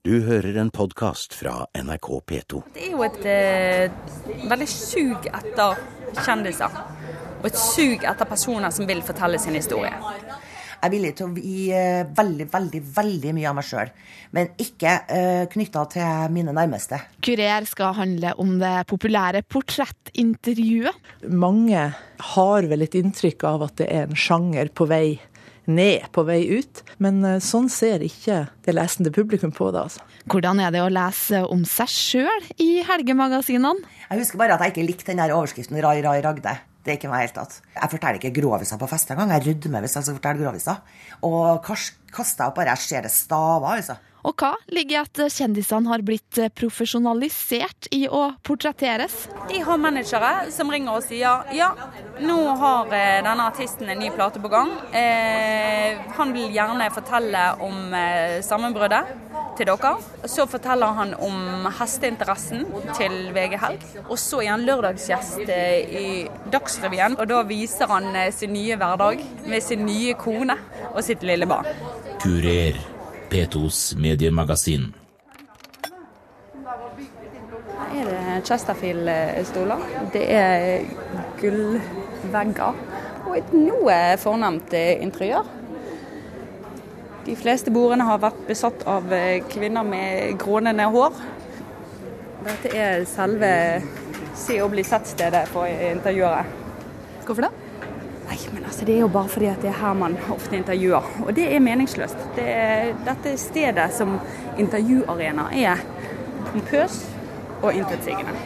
Du hører en podkast fra NRK P2. Det er jo et eh, veldig sug etter kjendiser. Og et sug etter personer som vil fortelle sin historie. Jeg er villig til å gi eh, veldig, veldig veldig mye av meg sjøl, men ikke eh, knytta til mine nærmeste. Kurer skal handle om det populære portrettintervjuet. Mange har vel et inntrykk av at det er en sjanger på vei ned, på vei ut. Men eh, sånn ser ikke det lesende publikum på det. altså. Hvordan er det å lese om seg sjøl i helgemagasinene? Jeg husker bare at jeg ikke likte den der overskriften 'Rai, rai, ragde'. Det er ikke meg helt tatt. Jeg forteller ikke groviser på fest engang. Jeg rydder hvis jeg skal fortelle groviser. Og kaster opp bare jeg ser det staver, altså. Og hva ligger i at kjendisene har blitt profesjonalisert i å portretteres? De har managere som ringer og sier ja, nå har eh, denne artisten en ny plate på gang. Eh, han vil gjerne fortelle om eh, sammenbruddet til dere. Så forteller han om hesteinteressen til VG Helg. Og så er han lørdagsgjest eh, i Dagsrevyen, og da viser han eh, sin nye hverdag med sin nye kone og sitt lille barn. Kurer. P2s mediemagasin. Her er det Chesterfield-stoler. Det er gullvegger og et noe fornemt interiør. De fleste bordene har vært besatt av kvinner med grånende hår. Dette er selve se og bli sett-stedet på intervjuere. Hvorfor det? Nei, men altså, Det er jo bare fordi at det er her man ofte intervjuer. Og det er meningsløst. Det dette stedet som intervjuarena er pompøs og intetsigende.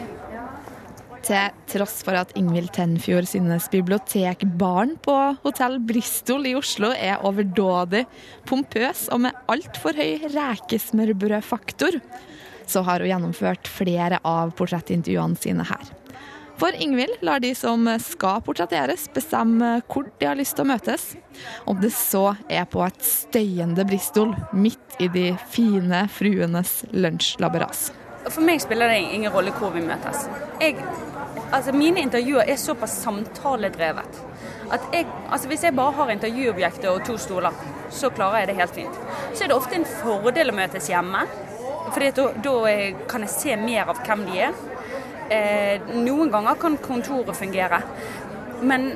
Til tross for at Ingvild Tenfjord Synnes bibliotekbaren på hotell Bristol i Oslo er overdådig, pompøs og med altfor høy rekesmørbrødfaktor, så har hun gjennomført flere av portrettintervjuene sine her. For Ingvild lar de som skal portretteres, bestemme hvor de har lyst til å møtes. Om det så er på et støyende Bristol, midt i de fine fruenes lunsjlabberas. For meg spiller det ingen rolle hvor vi møtes. Jeg, altså mine intervjuer er såpass samtaledrevet at jeg, altså hvis jeg bare har intervjuobjektet og to stoler, så klarer jeg det helt fint. Så er det ofte en fordel å møtes hjemme, for da, da kan jeg se mer av hvem de er. Eh, noen ganger kan kontoret fungere. Men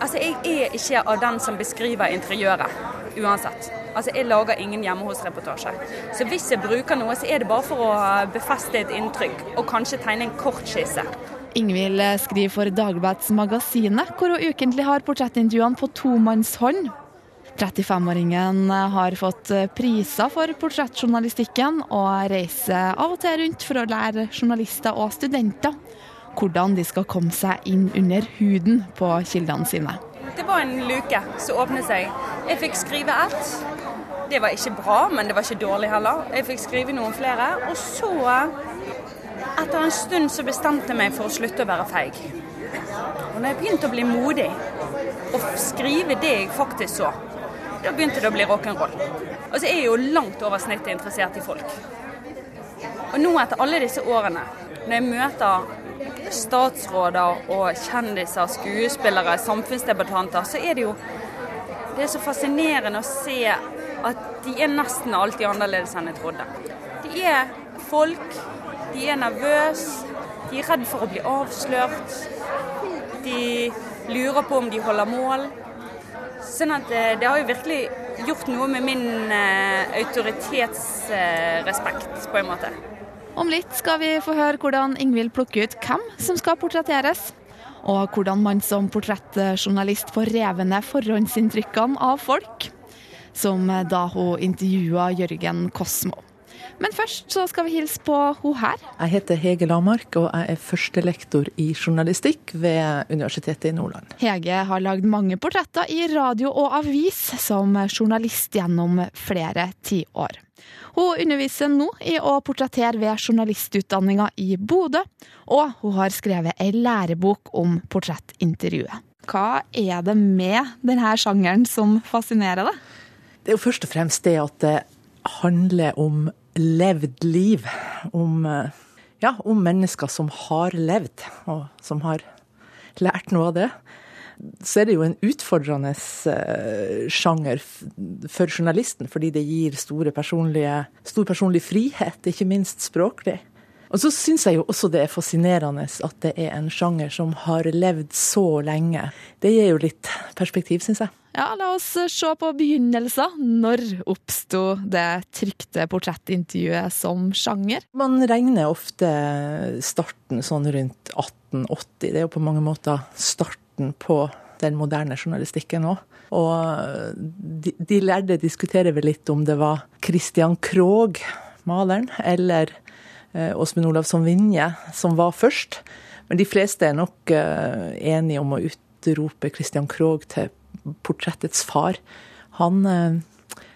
altså, jeg er ikke av den som beskriver interiøret uansett. Altså, Jeg lager ingen hjemme hos-reportasje. Så hvis jeg bruker noe, så er det bare for å befeste et inntrykk, og kanskje tegne en kort skisse. Ingvild skriver for Dagbladets Magasinet, hvor hun ukentlig har portrettintervjuene på tomannshånd. 35-åringen har fått priser for portrettjournalistikken, og reiser av og til rundt for å lære journalister og studenter hvordan de skal komme seg inn under huden på kildene sine. Det var en luke som åpnet seg. Jeg fikk skrive ett. Det var ikke bra, men det var ikke dårlig heller. Jeg fikk skrive noen flere. Og så, etter en stund, så bestemte jeg meg for å slutte å være feig. Og når jeg begynte å bli modig og skrive det jeg faktisk så, da begynte det å bli rock'n'roll. Og så er jeg jo langt over snittet interessert i folk. Og nå etter alle disse årene, når jeg møter statsråder og kjendiser, skuespillere, samfunnsdebattanter, så er det jo det er så fascinerende å se at de er nesten alltid annerledes enn jeg trodde. De er folk, de er nervøse, de er redd for å bli avslørt. De lurer på om de holder mål. Sånn at det har jo virkelig gjort noe med min autoritetsrespekt, på en måte. Om litt skal vi få høre hvordan Ingvild plukker ut hvem som skal portretteres, og hvordan man som portrettjournalist får revende forhåndsinntrykkene av folk, som da hun intervjua Jørgen Kosmo. Men først så skal vi hilse på hun her. Jeg heter Hege Lamark, og jeg er førstelektor i journalistikk ved Universitetet i Nordland. Hege har lagd mange portretter i radio og avis som journalist gjennom flere tiår. Hun underviser nå i å portrettere ved journalistutdanninga i Bodø, og hun har skrevet ei lærebok om portrettintervjuet. Hva er det med denne sjangeren som fascinerer deg? Det er jo først og fremst det at det handler om levd liv. Om, ja, om mennesker som har levd, og som har lært noe av det. så er det jo en utfordrende eh, sjanger for journalisten, fordi det gir stor personlig frihet, ikke minst språklig. Og så syns jeg jo også det er fascinerende at det er en sjanger som har levd så lenge. Det gir jo litt perspektiv, syns jeg. Ja, la oss se på begynnelser. Når oppsto det trykte portrettintervjuet som sjanger? Man regner ofte starten sånn rundt 1880. Det er jo på mange måter starten på den moderne journalistikken òg. Og de, de, lærde diskuterer vel litt om det var Christian Krogh, maleren, eller eh, Åsmund Olavsson Vinje som var først. Men de fleste er nok eh, enige om å utrope Christian Krogh til portrettets far. Han eh,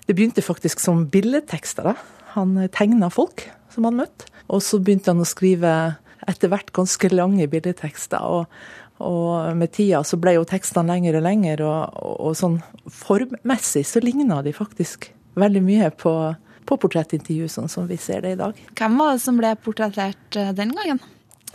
Det begynte faktisk som billedtekster. da. Han tegna folk som han møtte. Og så begynte han å skrive etter hvert ganske lange billedtekster. og og med tida så ble jo tekstene lengre og lengre, og, og, og sånn formmessig så ligna de faktisk veldig mye på, på portrettintervju, sånn som vi ser det i dag. Hvem var det som ble portrettert eh, den gangen?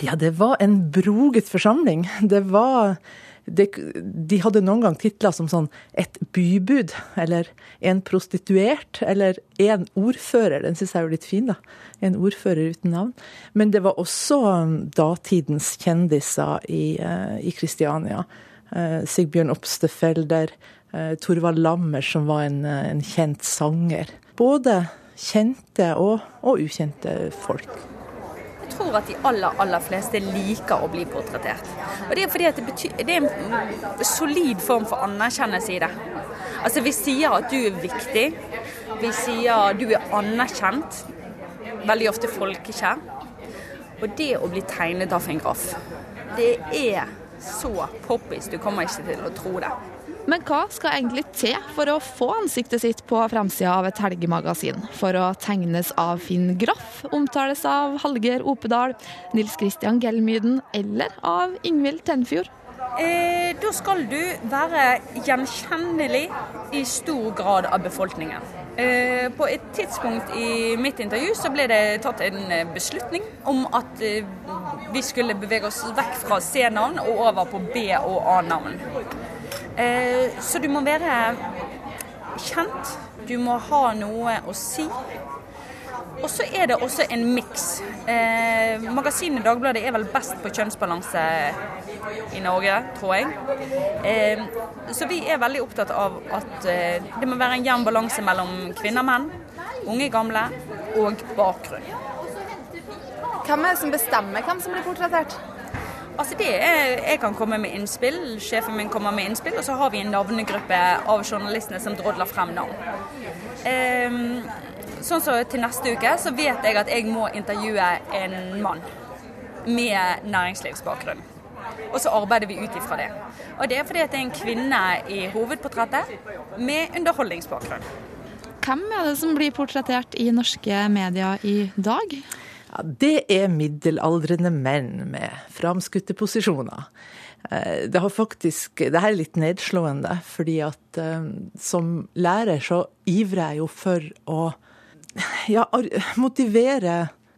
Ja, det var en broget forsamling. Det var det, de hadde noen gang titler som sånn et bybud, eller en prostituert, eller en ordfører. Den syns jeg er jo litt fin, da. En ordfører uten navn. Men det var også um, datidens kjendiser i, uh, i Kristiania. Uh, Sigbjørn Obstefelder, uh, Torvald Lammer, som var en, en kjent sanger. Både kjente og, og ukjente folk tror at de aller, aller fleste liker å bli portrettert. Og Det er fordi det, betyr, det, er en solid form for anerkjennelse i det. Altså Vi sier at du er viktig. Vi sier du er anerkjent. Veldig ofte folkekjær. Og det å bli tegnet av en graf, det er så poppis. Du kommer ikke til å tro det. Men hva skal egentlig til for å få ansiktet sitt på framsida av et helgemagasin? For å tegnes av Finn Graff, omtales av Hallgeir Opedal, Nils Christian Gelmyden eller av Ingvild Tenfjord? Eh, da skal du være gjenkjennelig i stor grad av befolkningen. Eh, på et tidspunkt i mitt intervju så ble det tatt en eh, beslutning om at eh, vi skulle bevege oss vekk fra C-navn og over på B- og A-navn. Eh, så du må være kjent. Du må ha noe å si. Og så er det også en miks. Eh, magasinet Dagbladet er vel best på kjønnsbalanse i Norge, tror jeg. Eh, så vi er veldig opptatt av at eh, det må være en jevn balanse mellom kvinner og menn, unge, gamle og bakgrunn. Hvem er det som bestemmer hvem som blir portrettert? Altså det er, Jeg kan komme med innspill, sjefen min kommer med innspill, og så har vi en navnegruppe av journalistene som drodler frem navn. Um, sånn så Til neste uke så vet jeg at jeg må intervjue en mann med næringslivsbakgrunn. Og så arbeider vi ut ifra det. Og det er fordi at det er en kvinne i hovedportrettet med underholdningsbakgrunn. Hvem er det som blir portrettert i norske medier i dag? Ja, det er middelaldrende menn med framskutte posisjoner. Eh, det har faktisk, det her er litt nedslående, fordi at um, som lærer så ivrer jeg jo for å ja, motivere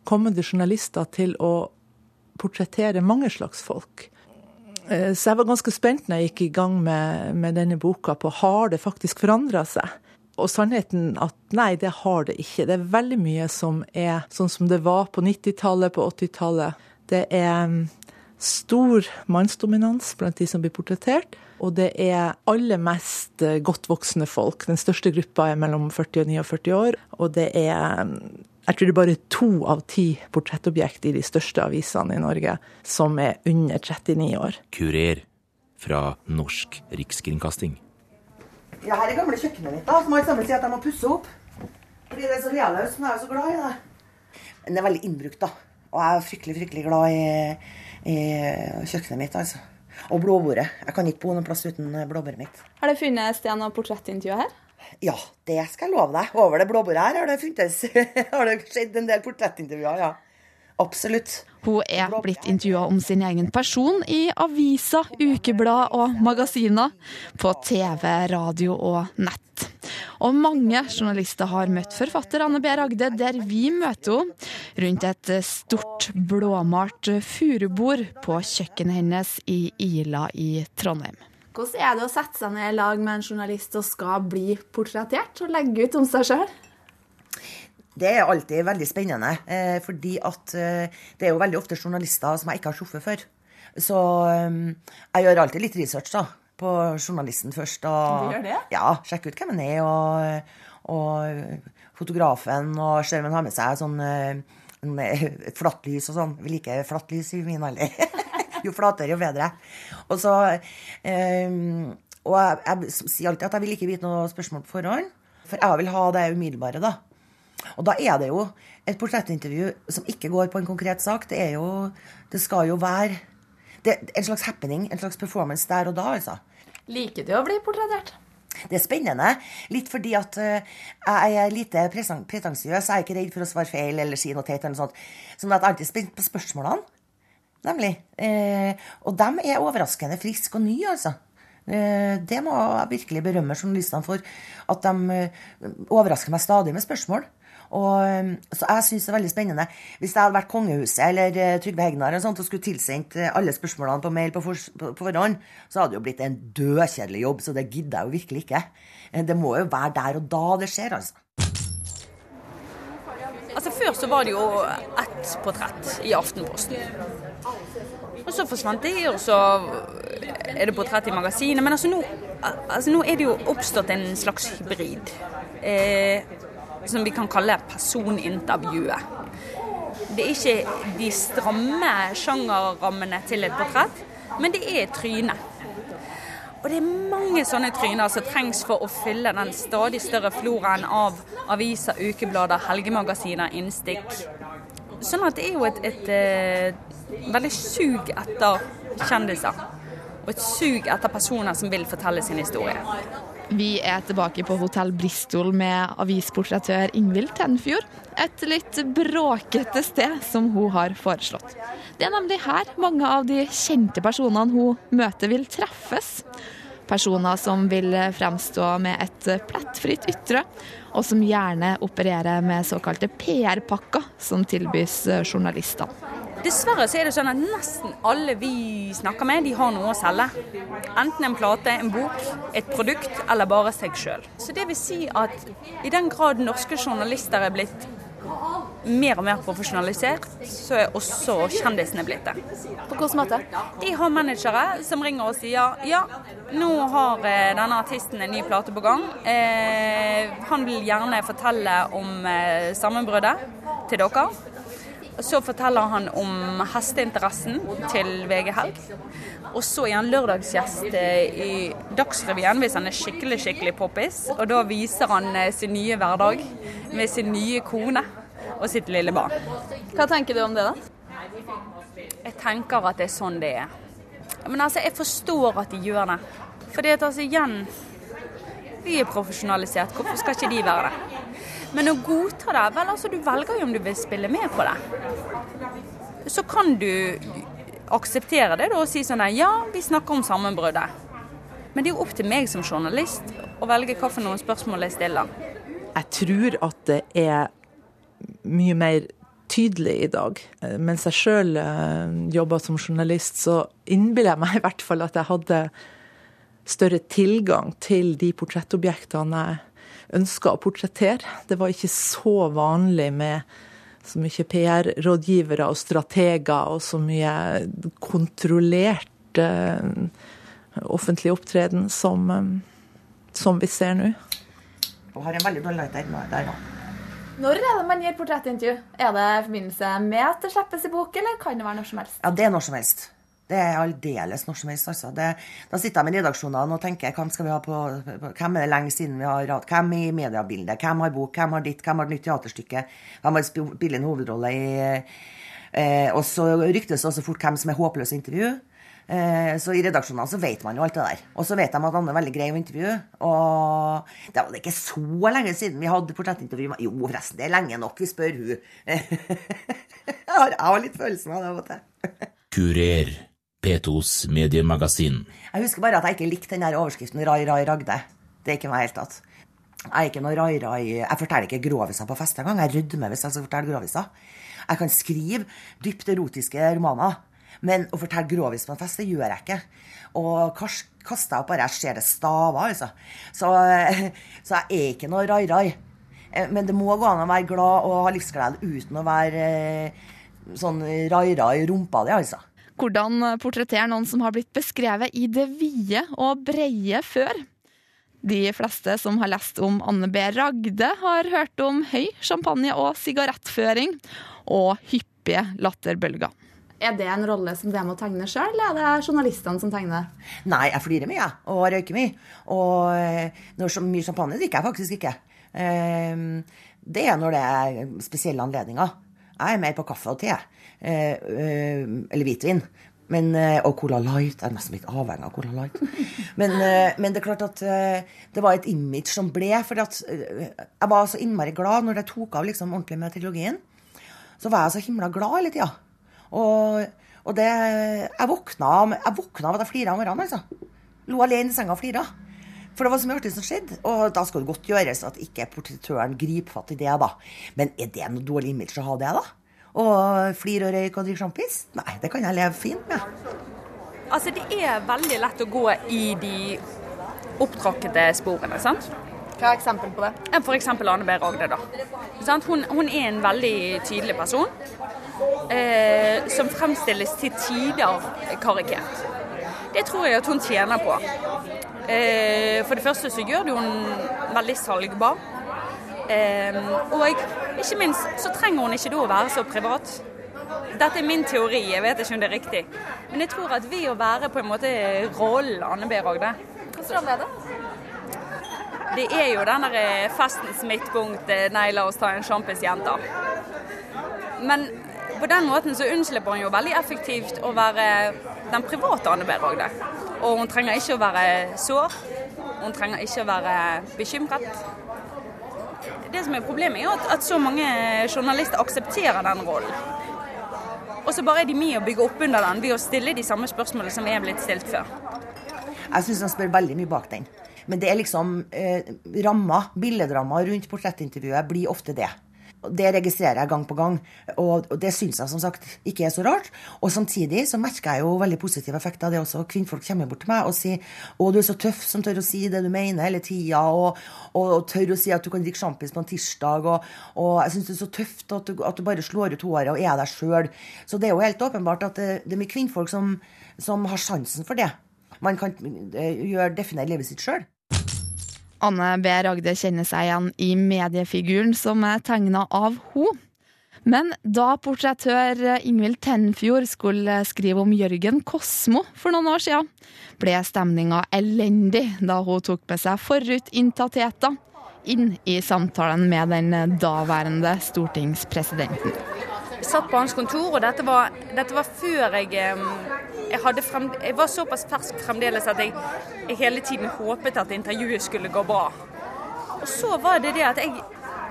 kommende journalister til å portrettere mange slags folk. Eh, så jeg var ganske spent når jeg gikk i gang med, med denne boka på har det faktisk forandra seg. Og sannheten at nei, det har det ikke. Det er veldig mye som er sånn som det var på 90-tallet, på 80-tallet. Det er mm, stor mannsdominans blant de som blir portrettert. Og det er aller mest eh, godt voksne folk. Den største gruppa er mellom 40 og 49 år. Og det er mm, jeg tror det er bare to av ti portrettobjekt i de største avisene i Norge som er under 39 år. Kurer fra Norsk Rikskringkasting. Ja, her er gamle kjøkkenet mitt, da, som alle sammen sier at jeg må pusse opp. Fordi det er så realøst, men jeg er jo så glad i det. Men det er veldig innbrukt, da. Og jeg er fryktelig, fryktelig glad i, i kjøkkenet mitt, altså. Og blåbordet. Jeg kan ikke bo noen plass uten blåbordet mitt. Har det funnet sted noe portrettintervju her? Ja, det skal jeg love deg. Over det blåbordet her har det funtes har det skjedd en del portrettintervjuer, ja. Absolutt. Hun er blitt intervjua om sin egen person i aviser, ukeblad og magasiner, på TV, radio og nett. Og mange journalister har møtt forfatter Anne B. Ragde der vi møter henne, rundt et stort blåmalt furubord på kjøkkenet hennes i Ila i Trondheim. Hvordan er det å sette seg ned i lag med en journalist og skal bli portrettert og legge ut om seg sjøl? Det er alltid veldig spennende, eh, fordi at eh, det er jo veldig ofte journalister som jeg ikke har truffet før. Så eh, jeg gjør alltid litt research da, på journalisten først. Og, Du gjør det? Ja, sjekker ut hvem han er, og, og fotografen, og ser om han har med seg sånn en, et flatt lys og sånn. Vi liker flatt lys i min alder. jo flatere, jo bedre. Og så eh, Og jeg, jeg sier alltid at jeg vil ikke vite noe spørsmål på forhånd, for jeg vil ha det umiddelbare, da. Og da er det jo et portrettintervju som ikke går på en konkret sak. Det er jo Det skal jo være det, en slags happening, en slags performance der og da, altså. Liker du å bli portrettert? Det er spennende. Litt fordi at eh, jeg er lite pretensiøs. Jeg er ikke redd for å svare feil eller si noe teit. eller noe sånt. Sånn at jeg er alltid spent på spørsmålene. Nemlig. Eh, og dem er overraskende friske og nye, altså. Eh, det må jeg virkelig berømme journalistene for. At de eh, overrasker meg stadig med spørsmål. Og, eh, så jeg syns det er veldig spennende. Hvis jeg hadde vært kongehuset eller eh, Trygve Hegnar og, sånt, og skulle tilsendt eh, alle spørsmålene på mail på, for, på, på forhånd, så hadde det jo blitt en dødkjedelig jobb, så det gidder jeg jo virkelig ikke. Eh, Det må jo være der og da det skjer, altså. Altså Før så var det jo ett portrett i Aftenposten. Og så forsvant det, og så er det portrett i magasinet. Men altså nå, altså nå er det jo oppstått en slags hybrid. Eh, som vi kan kalle personintervjuet. Det er ikke de stramme sjangerrammene til et portrett, men det er trynet. Og det er mange sånne tryner som trengs for å fylle den stadig større floraen av aviser, ukeblader, helgemagasiner, innstikk. Sånn at det er jo et, et, et veldig sug etter kjendiser. Og et sug etter personer som vil fortelle sin historie. Vi er tilbake på Hotell Bristol med avisportrettør Ingvild Tenfjord. Et litt bråkete sted som hun har foreslått. Det er nemlig her mange av de kjente personene hun møter vil treffes. Personer som vil fremstå med et plettfritt ytre, og som gjerne opererer med såkalte PR-pakker som tilbys journalistene. Dessverre så er det sånn at nesten alle vi snakker med, de har noe å selge. Enten en plate, en bok, et produkt eller bare seg sjøl. Så det vil si at i den grad norske journalister er blitt mer og mer profesjonalisert, så er også kjendisene blitt det. På hvilken måte? De har managere som ringer og sier ja, nå har eh, denne artisten en ny plate på gang. Eh, han vil gjerne fortelle om eh, sammenbruddet til dere. Så forteller han om hesteinteressen til VG Helg. Og så er han lørdagsgjest eh, i Dagsrevyen hvis han er skikkelig skikkelig poppis. Og da viser han eh, sin nye hverdag med sin nye kone og sitt lille barn. Hva tenker du om det, da? Jeg tenker at det er sånn det er. Men altså, jeg forstår at de gjør det. Fordi at altså, igjen Vi er profesjonalisert, hvorfor skal ikke de være det? Men å godta det Vel, altså, du velger jo om du vil spille med på det. Så kan du akseptere det da og si sånn Ja, vi snakker om sammenbruddet. Men det er jo opp til meg som journalist å velge hva for noen spørsmål jeg stiller. Jeg tror at det er mye mer tydelig i dag. Eh, Mens jeg sjøl jobba som journalist, så innbiller jeg meg i hvert fall at jeg hadde større tilgang til de portrettobjektene jeg ønska å portrettere. Det var ikke så vanlig med så mye PR-rådgivere og strateger og så mye kontrollert eh, offentlig opptreden som, eh, som vi ser nå. Og har en veldig lighter der nå. Når er det man gir portrettintervju? Er det i forbindelse med at det slippes i bok, eller kan det være når som helst? Ja, det er når som helst. Det er aldeles når som helst, altså. Det, da sitter jeg med redaksjonene og tenker hvem skal vi ha på, på Hvem er det lenge siden vi har hatt? Hvem i mediebildet? Hvem har bok? Hvem har ditt? Hvem har nytt teaterstykke? Hvem har sp- spiller en hovedrolle i eh, Og så ryktes det også fort hvem som er håpløse intervju. Eh, så i redaksjonene så vet man jo alt det der. Og så vet de at Anne er veldig grei å intervjue. Og det var det ikke så lenge siden vi hadde portrettintervju. Jo, forresten, det er lenge nok, vi spør hun. jeg har litt følelsen av det av og til. Kurer. P2s mediemagasin. Jeg husker bare at jeg ikke likte den overskriften 'Rai, Rai, Ragde'. Det er ikke meg i det hele tatt. Jeg er ikke noe Rai, Rai Jeg forteller ikke groviser på fest engang. Jeg rødmer hvis jeg skal fortelle groviser. Jeg kan skrive dypt erotiske romaner, men å fortelle grovis på en fest, det gjør jeg ikke. Og kaster jeg opp bare jeg ser det staver, altså. Så, så jeg er ikke noe rai-rai. Eh, Men det må gå an å være glad og ha livsglede uten å være eh, sånn rai-rai i rumpa di, altså. Hvordan portrettere noen som har blitt beskrevet i det vide og breie før? De fleste som har lest om Anne B. Ragde, har hørt om høy champagne- og sigarettføring, og hyppige latterbølger. Er det en rolle som det må tegne sjøl, eller er det journalistene som tegner? Nei, jeg flirer mye, jeg. Og røyker mye. Og eh, når så mye champagne drikker jeg faktisk ikke. Eh, Det er når det er spesielle anledninger. Jeg er mer på kaffe og te. Eh, eh, Eller hvitvin. Men, eh, og Cola Light. Jeg er nesten litt avhengig av Cola Light. Men, eh, men det er klart at eh, det var et image som ble. For jeg var så innmari glad når jeg tok av liksom ordentlig med trilogien. Så var jeg så himla glad hele tida. Og, og det Jeg våkna, jeg våkna av at jeg flira om morgenen, altså. Lo alene i senga og flira. For det var så mye artig som skjedde. Og da skal det godt gjøres at ikke portrettøren griper fatt i det, da. Men er det noe dårlig image å ha det, da? Og flire og røyke og drikke sjampis? Nei, det kan jeg leve fint med. Altså, det er veldig lett å gå i de opptråkkede sporene, sant? Hva er eksempel på det? f.eks. Ane B. Ragde. da. Hun, hun er en veldig tydelig person, eh, som fremstilles til tider karikert. Det tror jeg at hun tjener på. Eh, for det første så gjør det hun veldig salgbar. Eh, og ikke minst så trenger hun ikke da å være så privat. Dette er min teori, jeg vet ikke om det er riktig. Men jeg tror at ved å være på en måte rollen Anne B. Ragde er det? det er jo den der eh, festens midtpunkt Nei, la oss ta en sjampis, jenter. Men på den måten så unnslipper hun jo veldig effektivt å være den private Anne B. Ragde. Og hun trenger ikke å være sår. Hun trenger ikke å være bekymret. Det som er Problemet er at, at så mange journalister aksepterer den rollen. Og så bare er de med å bygge opp under den ved å stille de samme spørsmålene som er blitt stilt før. Jeg syns han spør veldig mye bak den. Men det er liksom eh, ramma, billedramma rundt portrettintervjuet blir ofte det. Det registrerer jeg gang på gang, og, det syns jeg som sagt ikke er så rart. Og samtidig så merker jeg jo veldig positive effekter av det også. Kvinnfolk kommer bort til meg og sier 'Å, du er så tøff som tør å si det du mener hele tida', og, og, og tør å si at du kan drikke sjampis på en tirsdag, og, og jeg syns det er så tøft at du, at du bare slår ut håret og er deg sjøl. Så det er jo helt åpenbart at det, det er mye kvinnfolk som, som har sansen for det. Man kan eh, gjøre, definere livet sitt sjøl. Anne B. Ragde kjenner seg igjen i mediefiguren som er tegna av henne. Men da portrettør Ingvild Tenfjord skulle skrive om Jørgen Kosmo for noen år siden, ble stemninga elendig da hun tok med seg forutinntattheter inn i samtalen med den daværende stortingspresidenten. Satt på hans kontor, og dette var, dette var før jeg jeg, frem, jeg var såpass fersk fremdeles at jeg, jeg hele tiden håpet at intervjuet skulle gå bra. Og så var det det at jeg,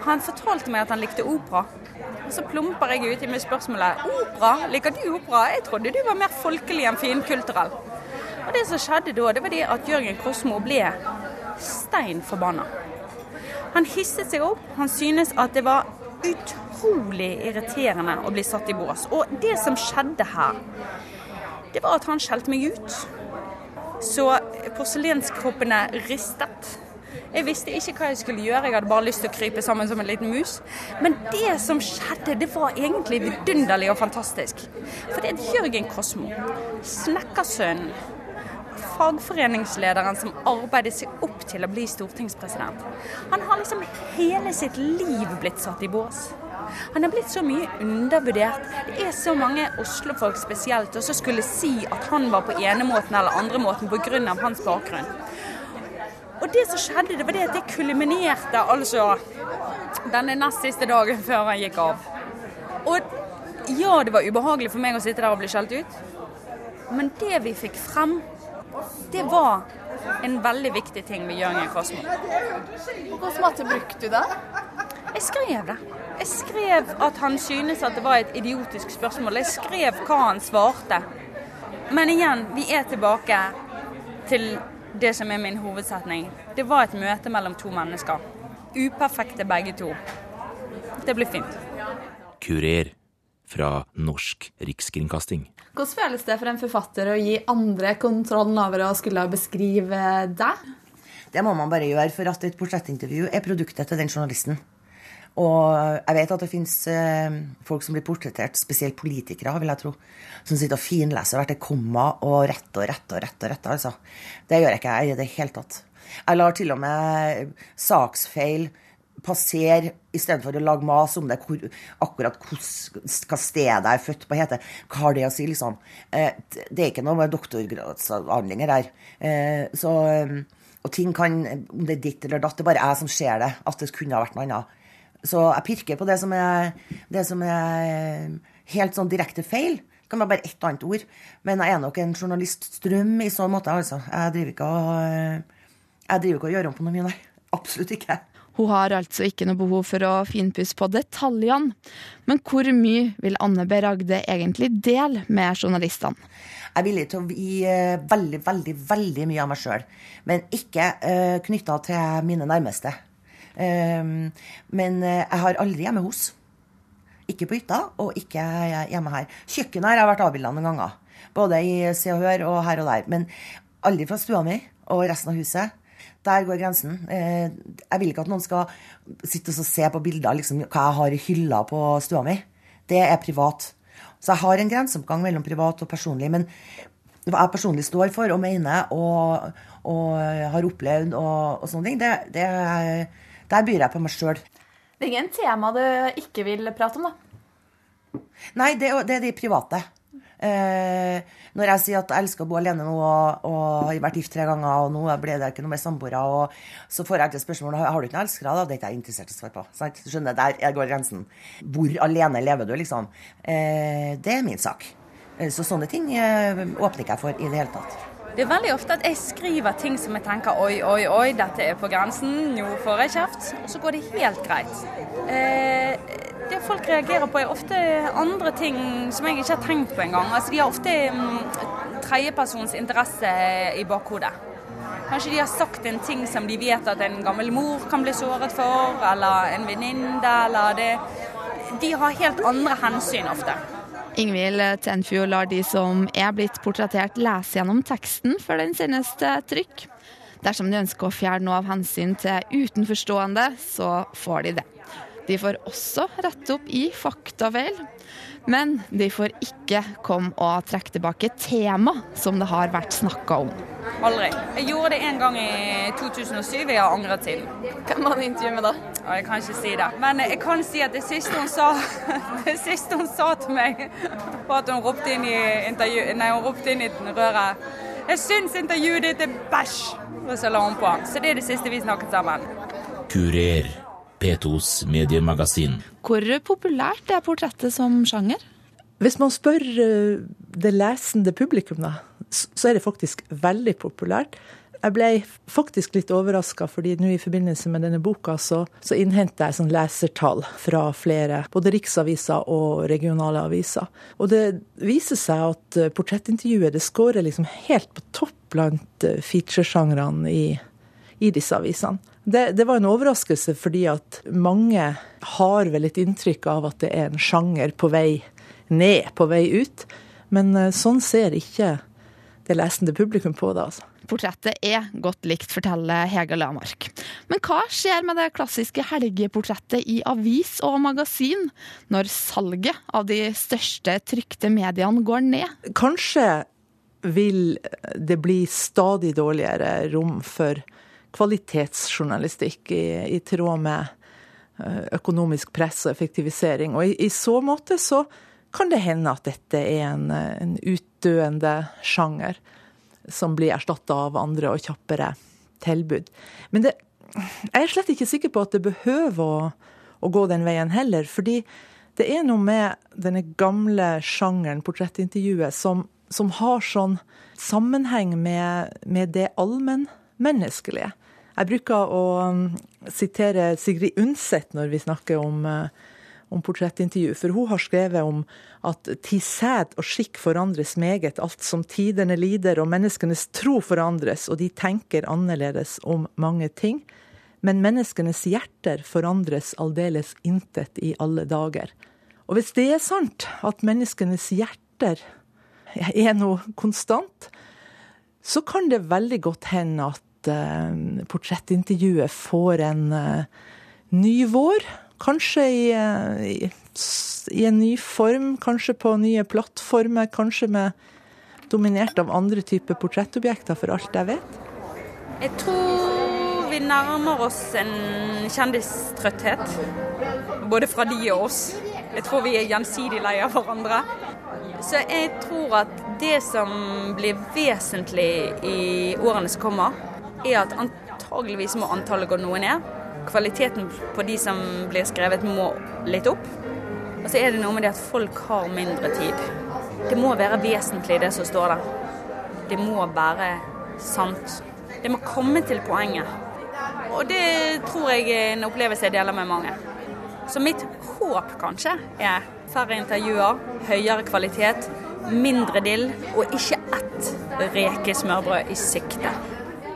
han fortalte meg at han likte opera. Og så plumper jeg uti med spørsmålet opera, liker du opera? Jeg trodde du var mer folkelig enn finkulturell. Og det som skjedde da, det var det at Jørgen Kosmo ble stein forbanna. Han hisset seg opp. Han synes at det var utrolig irriterende å bli satt i bås. Og det som skjedde her, det var at han skjelte meg ut. Så porselenskroppene ristet. Jeg visste ikke hva jeg skulle gjøre, jeg hadde bare lyst til å krype sammen som en liten mus. Men det som skjedde, det var egentlig vidunderlig og fantastisk. For det er Jørgen Kosmo, snekkersønnen, fagforeningslederen som arbeidet seg opp til å bli stortingspresident. Han har liksom hele sitt liv blitt satt i bås. Han er blitt så mye undervurdert. Det er så mange Oslo-folk spesielt og som skulle si at han var på ene måten eller andre måten pga. hans bakgrunn. Og det som skjedde, det var det at det kulminerte altså denne nest siste dagen før han gikk av. Og ja, det var ubehagelig for meg å sitte der og bli skjelt ut. Men det vi fikk frem, det var en veldig viktig ting med Jørgen Kosmo. Hvor måte brukte du det? Jeg skrev det. Jeg skrev at han synes at det var et idiotisk spørsmål. Jeg skrev hva han svarte. Men igjen, vi er tilbake til det som er min hovedsetning. Det var et møte mellom to mennesker. Uperfekte begge to. Det blir fint. Kurer. fra Norsk Rikskringkasting. Hvordan føles det for en forfatter å gi andre kontrollen over å skulle beskrive deg? Det må man bare gjøre, for at et portrettintervju er produktet til den journalisten. Og jeg vet at det fins eh, folk som blir portrettert, spesielt politikere, vil jeg tro, som sitter og finleser hvert et komma og rett og rett og rett. og rett, altså. Det gjør jeg ikke jeg i det hele tatt. Jeg lar til og med saksfeil passere istedenfor å lage mas om det, hvor, akkurat hva stedet jeg er født på heter. Hva har det å si, liksom? Eh, det er ikke noe doktorgradsavhandlinger her. Eh, så, og ting kan Om det er ditt eller datt, det er bare jeg som ser det. At det kunne ha vært noe annet. Så jeg pirker på det som er, det som er helt sånn direkte feil. Det kan være bare ett annet ord. Men jeg er nok en journaliststrøm i så måte, altså. Jeg driver ikke å, jeg driver ikke å gjøre om på noe mye, nei. Absolutt ikke. Hun har altså ikke noe behov for å finpusse på detaljene. Men hvor mye vil Anne B. Ragde egentlig dele med journalistene? Jeg er villig til å gi eh, veldig, veldig, veldig mye av meg sjøl. Men ikke uh, eh, knytta til mine nærmeste. Ehm, men eh, jeg har aldri hjemme hos. Ikke på hytta, og ikke hjemme her. Kjøkkenet har jeg vært avbilda noen ganger. Både i Se og Hør og her og der. Men aldri fra stua mi og resten av huset. Der går grensen. Eh, jeg vil ikke at noen skal sitte og se på bilder liksom, hva jeg har i hylla på stua mi. Det er privat. Så jeg har en grenseoppgang mellom privat og personlig. Men hva jeg personlig står for og mener og, og har opplevd og, og sånne ting, det, det, der byr jeg på meg sjøl. Det er ingen tema du ikke vil prate om, da? Nei, det, det er de private. Eh, når jeg sier at jeg elsker å bo alene nå og, og har vært gift tre ganger, og nå ble det ikke noe mer samboere, så får jeg alltid spørsmål har du ikke noen elskere. da? Det er ikke jeg interessert i å svare på. Sant? Skjønner, Der går grensen. Hvor alene lever du, liksom? Eh, det er min sak. Eh, så sånne ting eh, åpner ikke jeg for i det hele tatt. Det er veldig ofte at jeg skriver ting som jeg tenker oi, oi, oi, dette er på grensen, nå får jeg kjeft. Og så går det helt greit. Eh, det folk reagerer på er ofte andre ting som jeg ikke har tenkt på engang. Altså, de har ofte um, tredjepersons interesse i bakhodet. Kanskje de har sagt en ting som de vet at en gammel mor kan bli såret for, eller en venninne, eller det De har helt andre hensyn ofte. Ingvild Tenfjord lar de som er blitt portrettert, lese gjennom teksten før den sendes til trykk. Dersom de ønsker å fjerne noe av hensyn til utenforstående, så får de det. De får også rette opp i faktafeil. Men de får ikke komme og trekke tilbake tema som det har vært snakka om. Aldri. Jeg gjorde det en gang i 2007. Jeg har angret til. Hvem var det intervjuet med da? Jeg kan ikke si det. Men jeg kan si at det siste hun sa, det siste hun sa til meg, var at hun ropte inn i, intervju, nei, hun ropte inn i røret Jeg syns intervjuet ditt er bæsj! Og så la hun på. Så det er det siste vi snakket sammen. Kurer. P2s mediemagasin. Hvor populært er portrettet som sjanger? Hvis man spør eh, det lesende publikum, da, så er det faktisk veldig populært. Jeg ble faktisk litt overraska, fordi nå i forbindelse med denne boka så, så innhenter jeg sånn lesertall fra flere, både riksaviser og regionale aviser. Og det viser seg at eh, portrettintervjuet det scorer liksom helt på topp blant eh, featuresjangrene i, i disse avisene. Det, det, var en overraskelse fordi at mange har vel et inntrykk av at det er en sjanger på vei ned, på vei ut. Men eh, sånn ser ikke det lesende publikum på det. altså. Portrettet er godt likt, forteller Hege Lamark. Men hva skjer med det klassiske helgeportrettet i avis og magasin, når salget av de største trykte mediene går ned? Kanskje vil det bli stadig dårligere rom for kvalitetsjournalistikk i, i tråd med eh, økonomisk press og effektivisering. Og i, i, så måte så kan det hende at dette er en, en utdøende sjanger som blir erstatta av andre og kjappere tilbud. Men det, jeg er slett ikke sikker på at det behøver å, å gå den veien heller. fordi det er noe med denne gamle sjangeren, portrettintervjuet, som, som har sånn sammenheng med, med det allmennmenneskelige. Jeg bruker å um, sitere Sigrid Undset når vi snakker om, uh, om portrettintervju, for hun har skrevet om at «Ti sæd og skikk forandres meget, alt som tidene lider og menneskenes tro forandres, og de tenker annerledes om mange ting. Men menneskenes hjerter forandres aldeles intet i alle dager. Og hvis det er sant at menneskenes hjerter er noe konstant, så kan det veldig godt hende at eh, portrettintervjuet får en eh, ny vår. Kanskje i, eh, i, en ny form, kanskje på nye plattformer, kanskje med dominert av andre typer portrettobjekter, for alt jeg vet. Jeg tror vi nærmer oss en kjendistrøtthet. Både fra de og oss. Jeg tror vi er gjensidig lei av hverandre. Så jeg tror at det som blir vesentlig i årene som kommer, er at antageligvis må antallet gå noe ned. Kvaliteten på de som blir skrevet må litt opp. Og så er det noe med det at folk har mindre tid. Det må være vesentlig det som står der. Det må være sant. Det må komme til poenget. Og det tror jeg en opplevelse jeg deler med mange. Så mitt håp kanskje er færre intervjuer, høyere kvalitet, mindre dill og ikke ett rekesmørbrød i sikte.